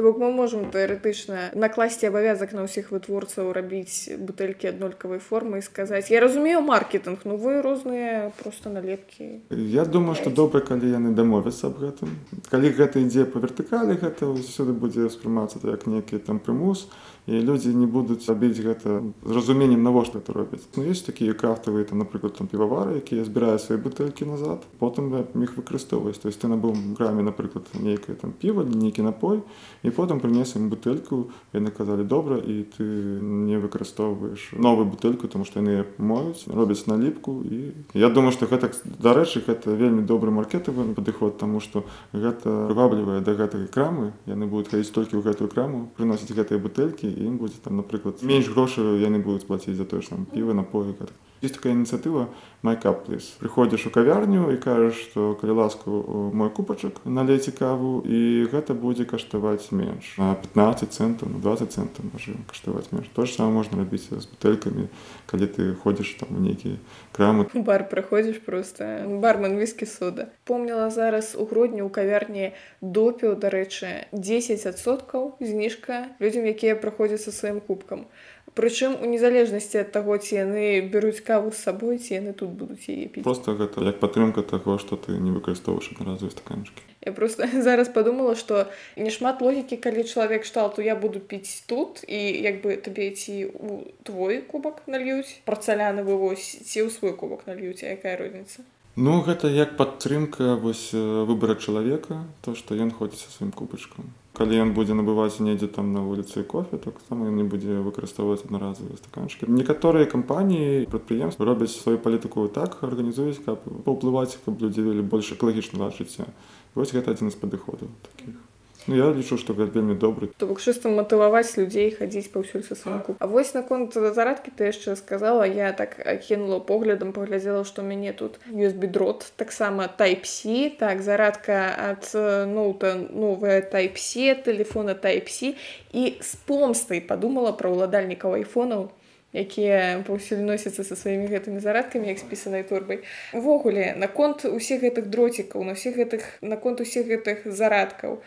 То бок мы можам тэарэтычна накласці абавязак на ўсіх вытворцаў рабіць бутэлькі аднолькавай формы і сказаць я разумею маркетинг ну вы розныя просто налепкі Я думаю што добра калі яны дамовяцца аб гэтым. Калі гэта ідзе па вертыкалі гэта ўсюды будзе ўспрымацца як некі там прымус і людзі не будуць рабіць гэта з разуменнем навошта это робяць ну, ёсць такія крафтавыя там напрыклад там півавары якія збіраюць свае бутэлькі назад потым іх выкарыстоўваць то есть ты набыў граме напрыклад нейкае там піва нейкі напой і потым прынес ім бутэльку яны казалі добра і ты не выкарыстоўваеш новую бутэльку тому што яны моюць робяць наліпку і я думаю што гэта дарэчы гэта вельмі добры маркетавы падыход таму што гэта прываблівае да гэтай крамы яны будуць хадзіць толькі ў гэтую краму прыносіць гэтыя бутэлькі і ім будзе там напрыклад менш грошай яны будуць плаціць за тое ж там піва напоі есть такая ініцыятыва майкап плюс прыходзіш у кавярню і кажаш што калі ласку мой купачак налейце каву і гэта будзе каштаваць менш на 15 центаў на 20 центаў можа каштаваць менш то ж сам можна рабіць з бутэлькамі калі ты ходзіш там у нейкія крамы У бар прыходзіш просто бармен віскі сода. Помніла зараз у грудні ў кавярні допіў дарэчы 10соткаў зніжка людзям якія праходзяць са сваім кубкам Прычым у незалежнасці ад таго ці яны бяруць каву з сабой ці яны тут будуць яе піць. Просто гэта як падтрымка таго што ты не выкарыстоўваеш аднаразовыя стаканчыкі Я просто зараз подумала што немат логікі калі чалавек шталту я буду піць тут і як бы табе ці у твой кубак нальюць парцаляны вывозь ці ў свой кубак нальюць а якая розніца? Ну гэта як падтрымка вось э, выбара чалавека то што ён ходзіць са сваім кубачкам калі ён будзе набываць недзе там на вуліцы кофе таксама ён не будзе выкарыстоўваць аднаразовыя стаканчыкі некаторыя кампаніі прадпрыемствы робяць сваю палітыку так арганізуюць каб паўплываць каб людзі вялі больш экалагічна лад жыцця вось гэта адзін з падыходаў таких я лічу што вельмі добры То бок чыста матываваць людзей хадзіць паўсюль са сваім куб А вось наконт зарадкі ты яшчэ сказала я так кінула поглядам паглядзела што мяне тут USB дрот таксама тайпсі так зарадка ад ноута новая тайпсі телефона тайпсі і з помстай падумала пра ўладальнікаў айфонаў якія паўсюль носяцца са сваімі гэтымі зарадкамі як спісанай торбай. Увогуле наконт усіх гэтых дроцікаў на ўсіх гэтых наконт усіх гэтых зарадкаў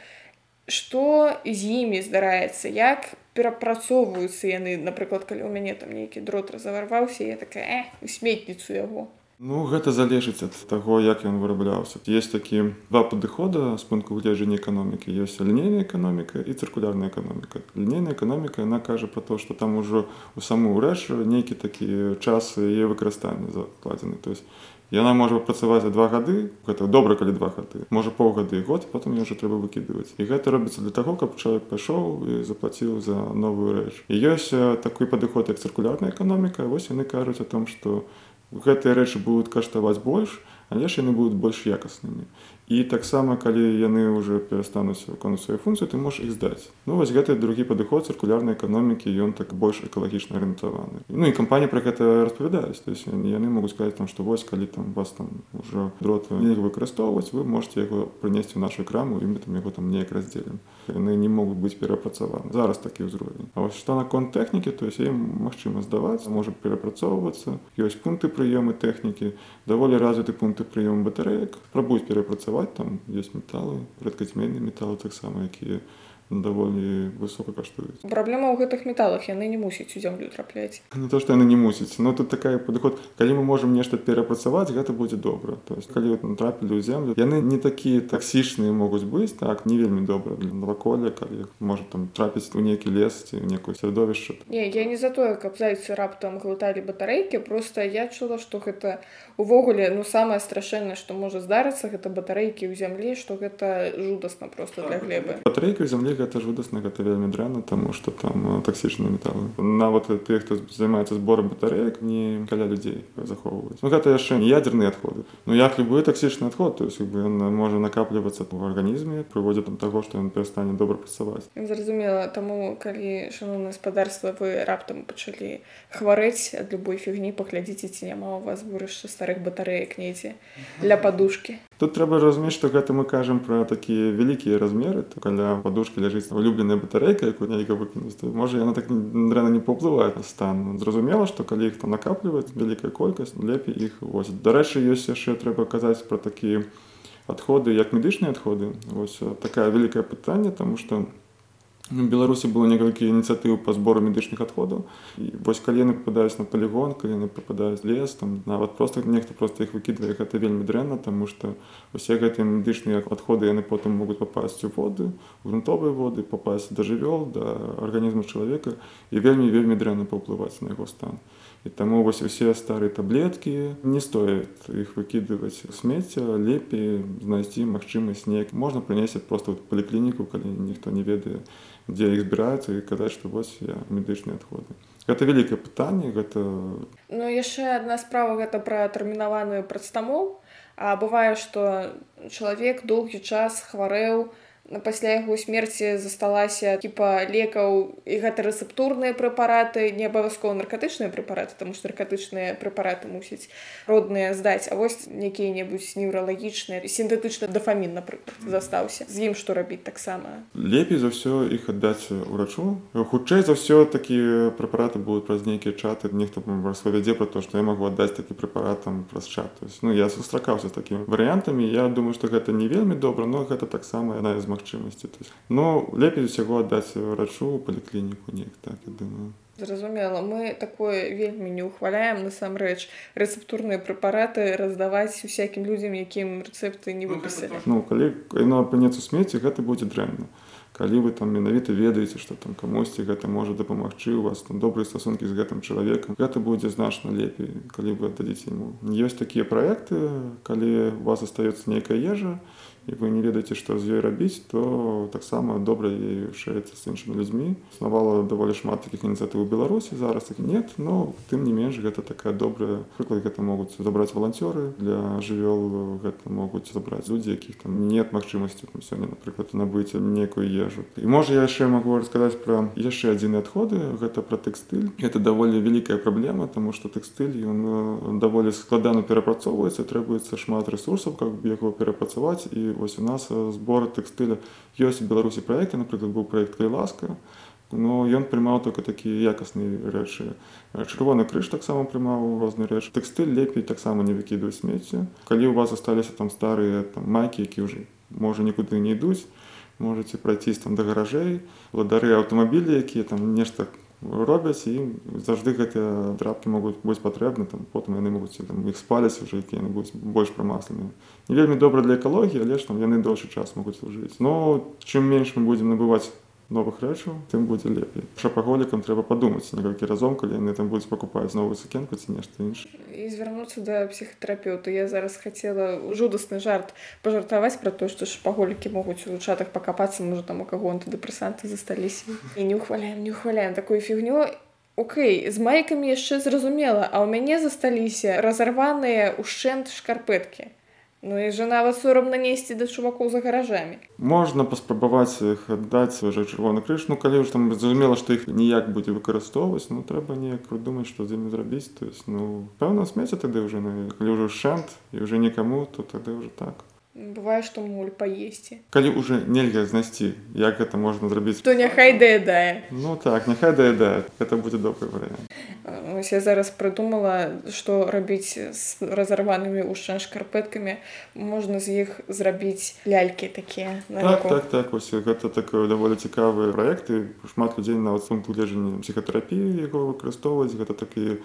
што з імі здараецца як перапрацоўваюцца яны. Напрыклад калі ў мяне там нейкі дрот разаварваўся я такая э, у сметніцу яго Ну гэта залежыць ад таго як ён вырабляўся. Есть такі два падыхода з пункту гледжання эканомікі. Ёсць лінейная эканоміка і цыркулярная эканоміка. Лінейная эканоміка яна кажа про то что там ужо у саму рэч нейкі такі час яе выкарыстання закладзены. То есть яна можа працаваць за два гады гэта добра калі два гады можа паўгады год потым ўжо трэба выкідваць. І гэта робіцца для таго каб чалавек пайшоў і заплаціў за новую рэч. І ёсць такой падыход як цыркулярная эканоміка. Вось яны кажуць о том что гэтыя рэчы будуць каштаваць больш але ж яны будуць больш якаснымі і таксама калі яны уже перастануць выконваць сваю функцыю ты можаш іх здаць. Ну вось гэты другі падыход цыркулярнай эканомікі ён так больш экалагічна арыентаваны. Ну і кампанія пра гэта распавядаюць. То есть яны могуць сказаць там што вось калі там вас там ужо дрот нельга выкарыстоўваць вы можете яго прынесці ў нашу краму і мы там яго там неяк раздзелім яны не могуць быць перапрацаваны. Зараз такі ўзровень. А вось што наконт тэхнікі то есть ім магчыма здаваць можа перапрацоўвацца. Ёсць пункты прыёмы тэхнікі даволі развіты пункты прыёму батарэек. Спрабуюць перапрацаваць працаваць там есть металы рэдкацьменныя металы таксама якія даволі высока каштуюць праблема ў гэтых металах яны не мусяць у зямлю трапляць. Не то што яны не мусяць но тут такая падыход калі мы можемм нешта перапрацаваць гэта будзе добра то есть калі натрапілі ў зямлю яны не такія таксічныя могуць быць так не вельмі добра для наваколля калі можа там трапіць у нейкі лес ці некую сядовішча не я не за тое каб зайцы раптам глыталі батарэйкі просто я чула што гэта увогуле ну самае страшэннае што можа здарыцца гэта батарэйкі ў зямлі што гэта жудасна просто для глебы. Батарэйка зямлі гэта жудасна гэта вельмі дрэнна таму што там таксічныя металы нават тыя хто займаецца збором батарэек не каля людзей захоўваюць ну, гэта яшчэ не ядерныя адходы Ну як любой таксічны адход то есть ён можа накаплівацца в арганізме прыводзі там таго што ён перастане добра працаваць зразумела таму калі шаноўна гаспадарства вы раптам пачалі хварэць ад любой фігні паглядзіце ці няма у вас вырашча старых батарэек недзе для падушкі тут трэба разумець што гэта мы кажам пра такія вялікія размеры то каля падушкі ляжыць улюбленая батарэйка якую нейка выкінуць можа яна так дрэнна не паўплывае на стан. Зразумела што калі іх там накапліваць вялікая колькасць лепей іх возіць дарэчы ёсць яшчэ трэба казаць пра такія адходы як медычныя адходы вось такая вялікае пытанне таму што беларусі было некалькі ініцыятыў па збору медычных адходаў. Вось калі яны попадаюць на палігон калі яны попадаюць лес там нават просто нехта просто іх выкідвае гэта вельмі дрэнна тому что усе гэтыя медычныя адходы яны потым могуць попасці у воды грунтовыя воды попасть да жывёл да арганізму чалавека і вельмі вельмі дрэнна паўплываць на яго стан. І таму вось усе старыя таблеткі не стоит іх выкідваць смецця лепей знайсці магчымасць неяк. Можна прынесці просто паліклініку калі ніхто не ведае дзе іх збіраюцца і казаць што вось я медычныя адходы гэта вялікае пытанне гэта ну яшчэ адна справа гэта пра тэрмінаваны прадстамол а бывае што чалавек доўгі час хварэў пасля яго смерці засталася типа лекаў і гэта рэцэптурныя прэпараты не абавязкова наркатычныя прэпараты тому што наркатычныя прэпараты мусяць родныя здаць. А вось якія-небудзь неўралагічныя сінтэтычны дафамін напрыклад застаўся. З ім што рабіць таксама? Лепей за ўсё іх аддаць урачу. Хутчэй за ўсё такія прэпараты будуць праз нейкія чаты. Нехто распавядзе пра то што я магу аддаць такі прэпаратам праз чат. Ну я сустракаўся з такімі варыянтамі. Я думаю што гэта не вельмі добра но гэта таксама яна з магчымасці. Но лепей усяго аддаць рачу паліклініку неяк так я думаю. Зразумела. Мы такое вельмі не ухваляем. Насамрэч рэцэптурныя прэпараты раздаваць усякім людзям якім рэцэпты не выпісалі. ну калі яно апынецца смеці гэта будзе дрэнна. Калі вы там менавіта ведаеце што там камусьці гэта можа дапамагчы у вас там добрыя стасункі з гэтым чалавекам гэта будзе значна лепей калі вы аддадзіце яму. Ёсць такія праекты калі у вас астаецца нейкая ежа і вы не ведаеце што з ёй рабіць то таксама добра шаецца з іншымі людзьмі існавала даволі шмат такіх ініцыятыў у беларусі зараз іх нет но тым не менш гэта такая добрая прыклад гэта могуць забраць валанцёры для жывёл гэта могуць забраць людзі якіх там нет магчымасці сёння напрыклад набыць некую ежу. І можа я яшчэ магу расказаць пра яшчэ адзіны адходы гэта пра тэкстыль это даволі вялікая праблема тому что тэкстыль ён даволі складана перапрацоўваецца требуецца шмат ресурсаў как яго перапрацаваць і вось у нас зборы тэкстыля ёсць беларусі праекты напрыклад быў проект кай ласка но ён прымаў только такія якасныя рэчы чырвоны крыж таксама прымаў розныя рэчы тэкстыль лепей таксама не выкідваюць смецце калі у вас засталіся там старыя там майкі які ўжо можа нікуды не ідуць можете прайціць там да гаражэй владары аўтамабілі якія там нешта робяць і заўжды гэтыя драпкі могуць быць патрэбны там потым яны могуць там, іх спаляць уже які яны будуць больш прамасленыя не вельмі добра для экалогіі але ж там яны доўшы час могуць служыць но чым менш мы будзем набываць новых рэчаў тым будзе лепей шапаголікам трэба падумаць некалькі разоў калі яны там будуць пакупаць новую сукенку ці нешта інша і звярнуцца да псіхатэрапеўта я зараз хацела жудасны жарт пажартаваць пра то што шапаголікі могуць у чатах пакапацца можа там у каго антыдэпрэсанты засталіся і не ухваляем не ухваляем такую фігню. Окей, з майкамі яшчэ зразумела, а ў мяне засталіся разарваныя ўшчэнт шкарпэткі. Ну і же нават сорамна несці да чувакоў за гаражамі. Можна паспрабаваць іх аддаць уже чырвоны крыж, ну калі ж там зразумела, што іх ніяк будзе выкарыстоўваць, ну трэба неяк прыдумаць, што з імі зрабіць, то есть ну пэўна смеце тады ўжо калі ўжо шэнт і ўжо нікаму, то тады ўжо так бывае што моль паесці калі уже нельга знайсці як гэта можна зрабіць то няхай даядае ну так няхай даядае это будзе добры варыянт ось я зараз прыдумала што рабіць з разарванымі ўшчан шкарпэткамі можна з іх зрабіць лялькі такія так, так так ось гэта такое даволі цікавыя праекты шмат людзей нават сум гледжанні псіхатэрапіі яго выкарыстоўваць гэта такі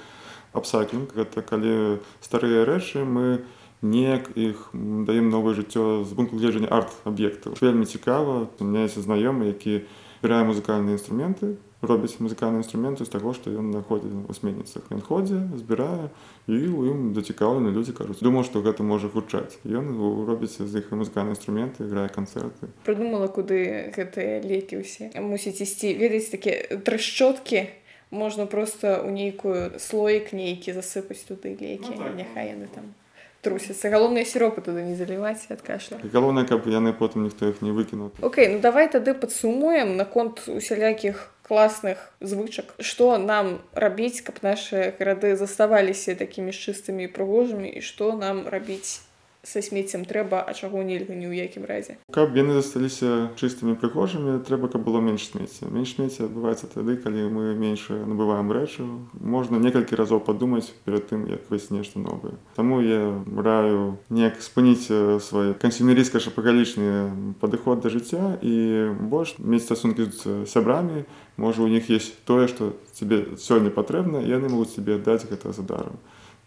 апсайклінг гэта калі старыя рэчы мы не неяк іх даем новае жыццё з пункту гледжання арт-аб'ектаў. Вельмі цікава, у меня есть знаёмы, які збірае музыкальныя інструменты, робіць музыкальныя інструменты з таго, што ён находзіць у сменніцах. Ён ходзе, збірае і ў ім зацікаўлены людзі кажуць. Думаў, што гэта можа гучаць. Ён робіць з іх музыкальныя інструменты, грае канцэрты. Прыдумала, куды гэтыя лекі ўсе. Мусіць ісці ведаць такія трашчоткі. Можна проста ў нейкую слоік нейкі засыпаць туды лекі, ну, так. няхай яны там трусіцца галоўныя сіропы туды не заліваць ад кашля. Галоўнае каб яны потым ніхто іх не выкінуў Окей ну давай тады падсумуем наконт усялякіх класных звычак што нам рабіць каб нашы гарады заставаліся такімі чыстымі і прыгожымі і што нам рабіць са смеццем трэба а чаго нельга ні ў якім разе. Каб яны засталіся чыстымі прыгожымі трэба каб было менш смецця. Менш смецця адбываецца тады калі мы менш набываем рэчы можна некалькі разоў падумаць перад тым як вось нешта новае. Таму я раю неяк спыніць свае кансюмерійска шапагалічныя падыход да жыцця і больш мець стасункі з сябрамі. Можа у них есть тое што тебе сёння патрэбна яны могуць себе аддаць гэта за даром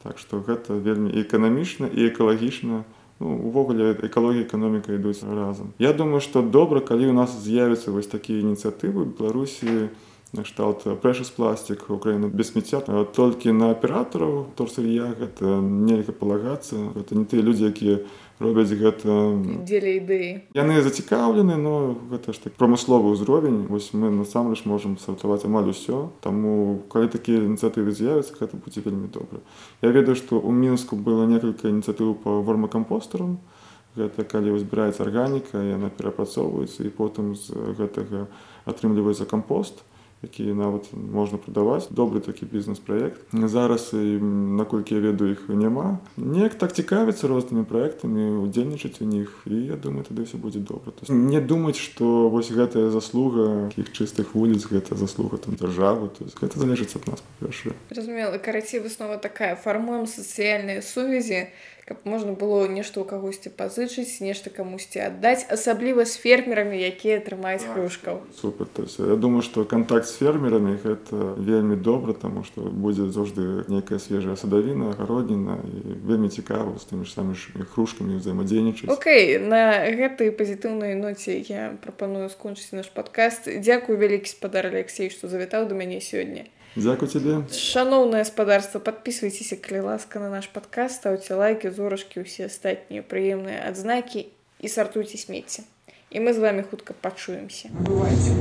Так што гэта вельмі эканамічна і экалагічна. Ну, увогуле экалогія эканоміка ідуць разам. Я думаю, што добра, калі ў нас з'явяцца вось такія ініцыятывы Беларусі кшталт прэшас пластик Украіна без смецця толькі на аператараў торсыр'я гэта нельга палагацца. гэта не тыя людзі, якія робяць гэта дзеля ідэі. яны зацікаўлены но гэта ж так прамысловы ўзровень. Вось мы насамрэч можемм сартаваць амаль усё. Таму калі такія ініцыятывы з'явяцца гэта будзе вельмі добра. Я ведаю што ў мінску было некалькі ініцыятыў по вормакампостарам. Гэта калі збіраецца арганіка яна перапрацоўваецца і потым з гэтага атрымліваецца кампост які нават можна прадаваць добры такі бізнес-праект зараз і наколькі я ведаю іх няма неяк так цікавіцца рознымі праектамі удзельнічаць у них і я думаю тады все будзе добра то не думаць что вось гэтая заслуга іх чыстых вуліц гэта заслуга там дзяржавы то есть гэта залежыць ад нас па-першае разумела карацей выснова такая. Фармуем сацыяльныя сувязі каб можна было нешта ў кагосьці пазычыць нешта камусьці аддаць асабліва з фермерамі якія трымаюць хрушкаў. Супер то есть я думаю что контакт з фермерамі гэта вельмі добра таму што будзе заўжды некая свежая садавіна агародніна і вельмі цікава з тымі ж самі ж хрушкамі ўзаемадзейнічаць Окей на гэтай пазітыўнай ноце я прапаную скончыць наш падкаст. Дзякую вялікі спадар Алексей што завітаў да мяне сёння Дзякуй тебе? Шаноўнае спадарства подписывайтеся калі ласка на наш подкаст ставце лайки зорачкі усе астатнія прыемныя адзнакі і сартуйце смецце і мы з вами хутка пачуемся бывайте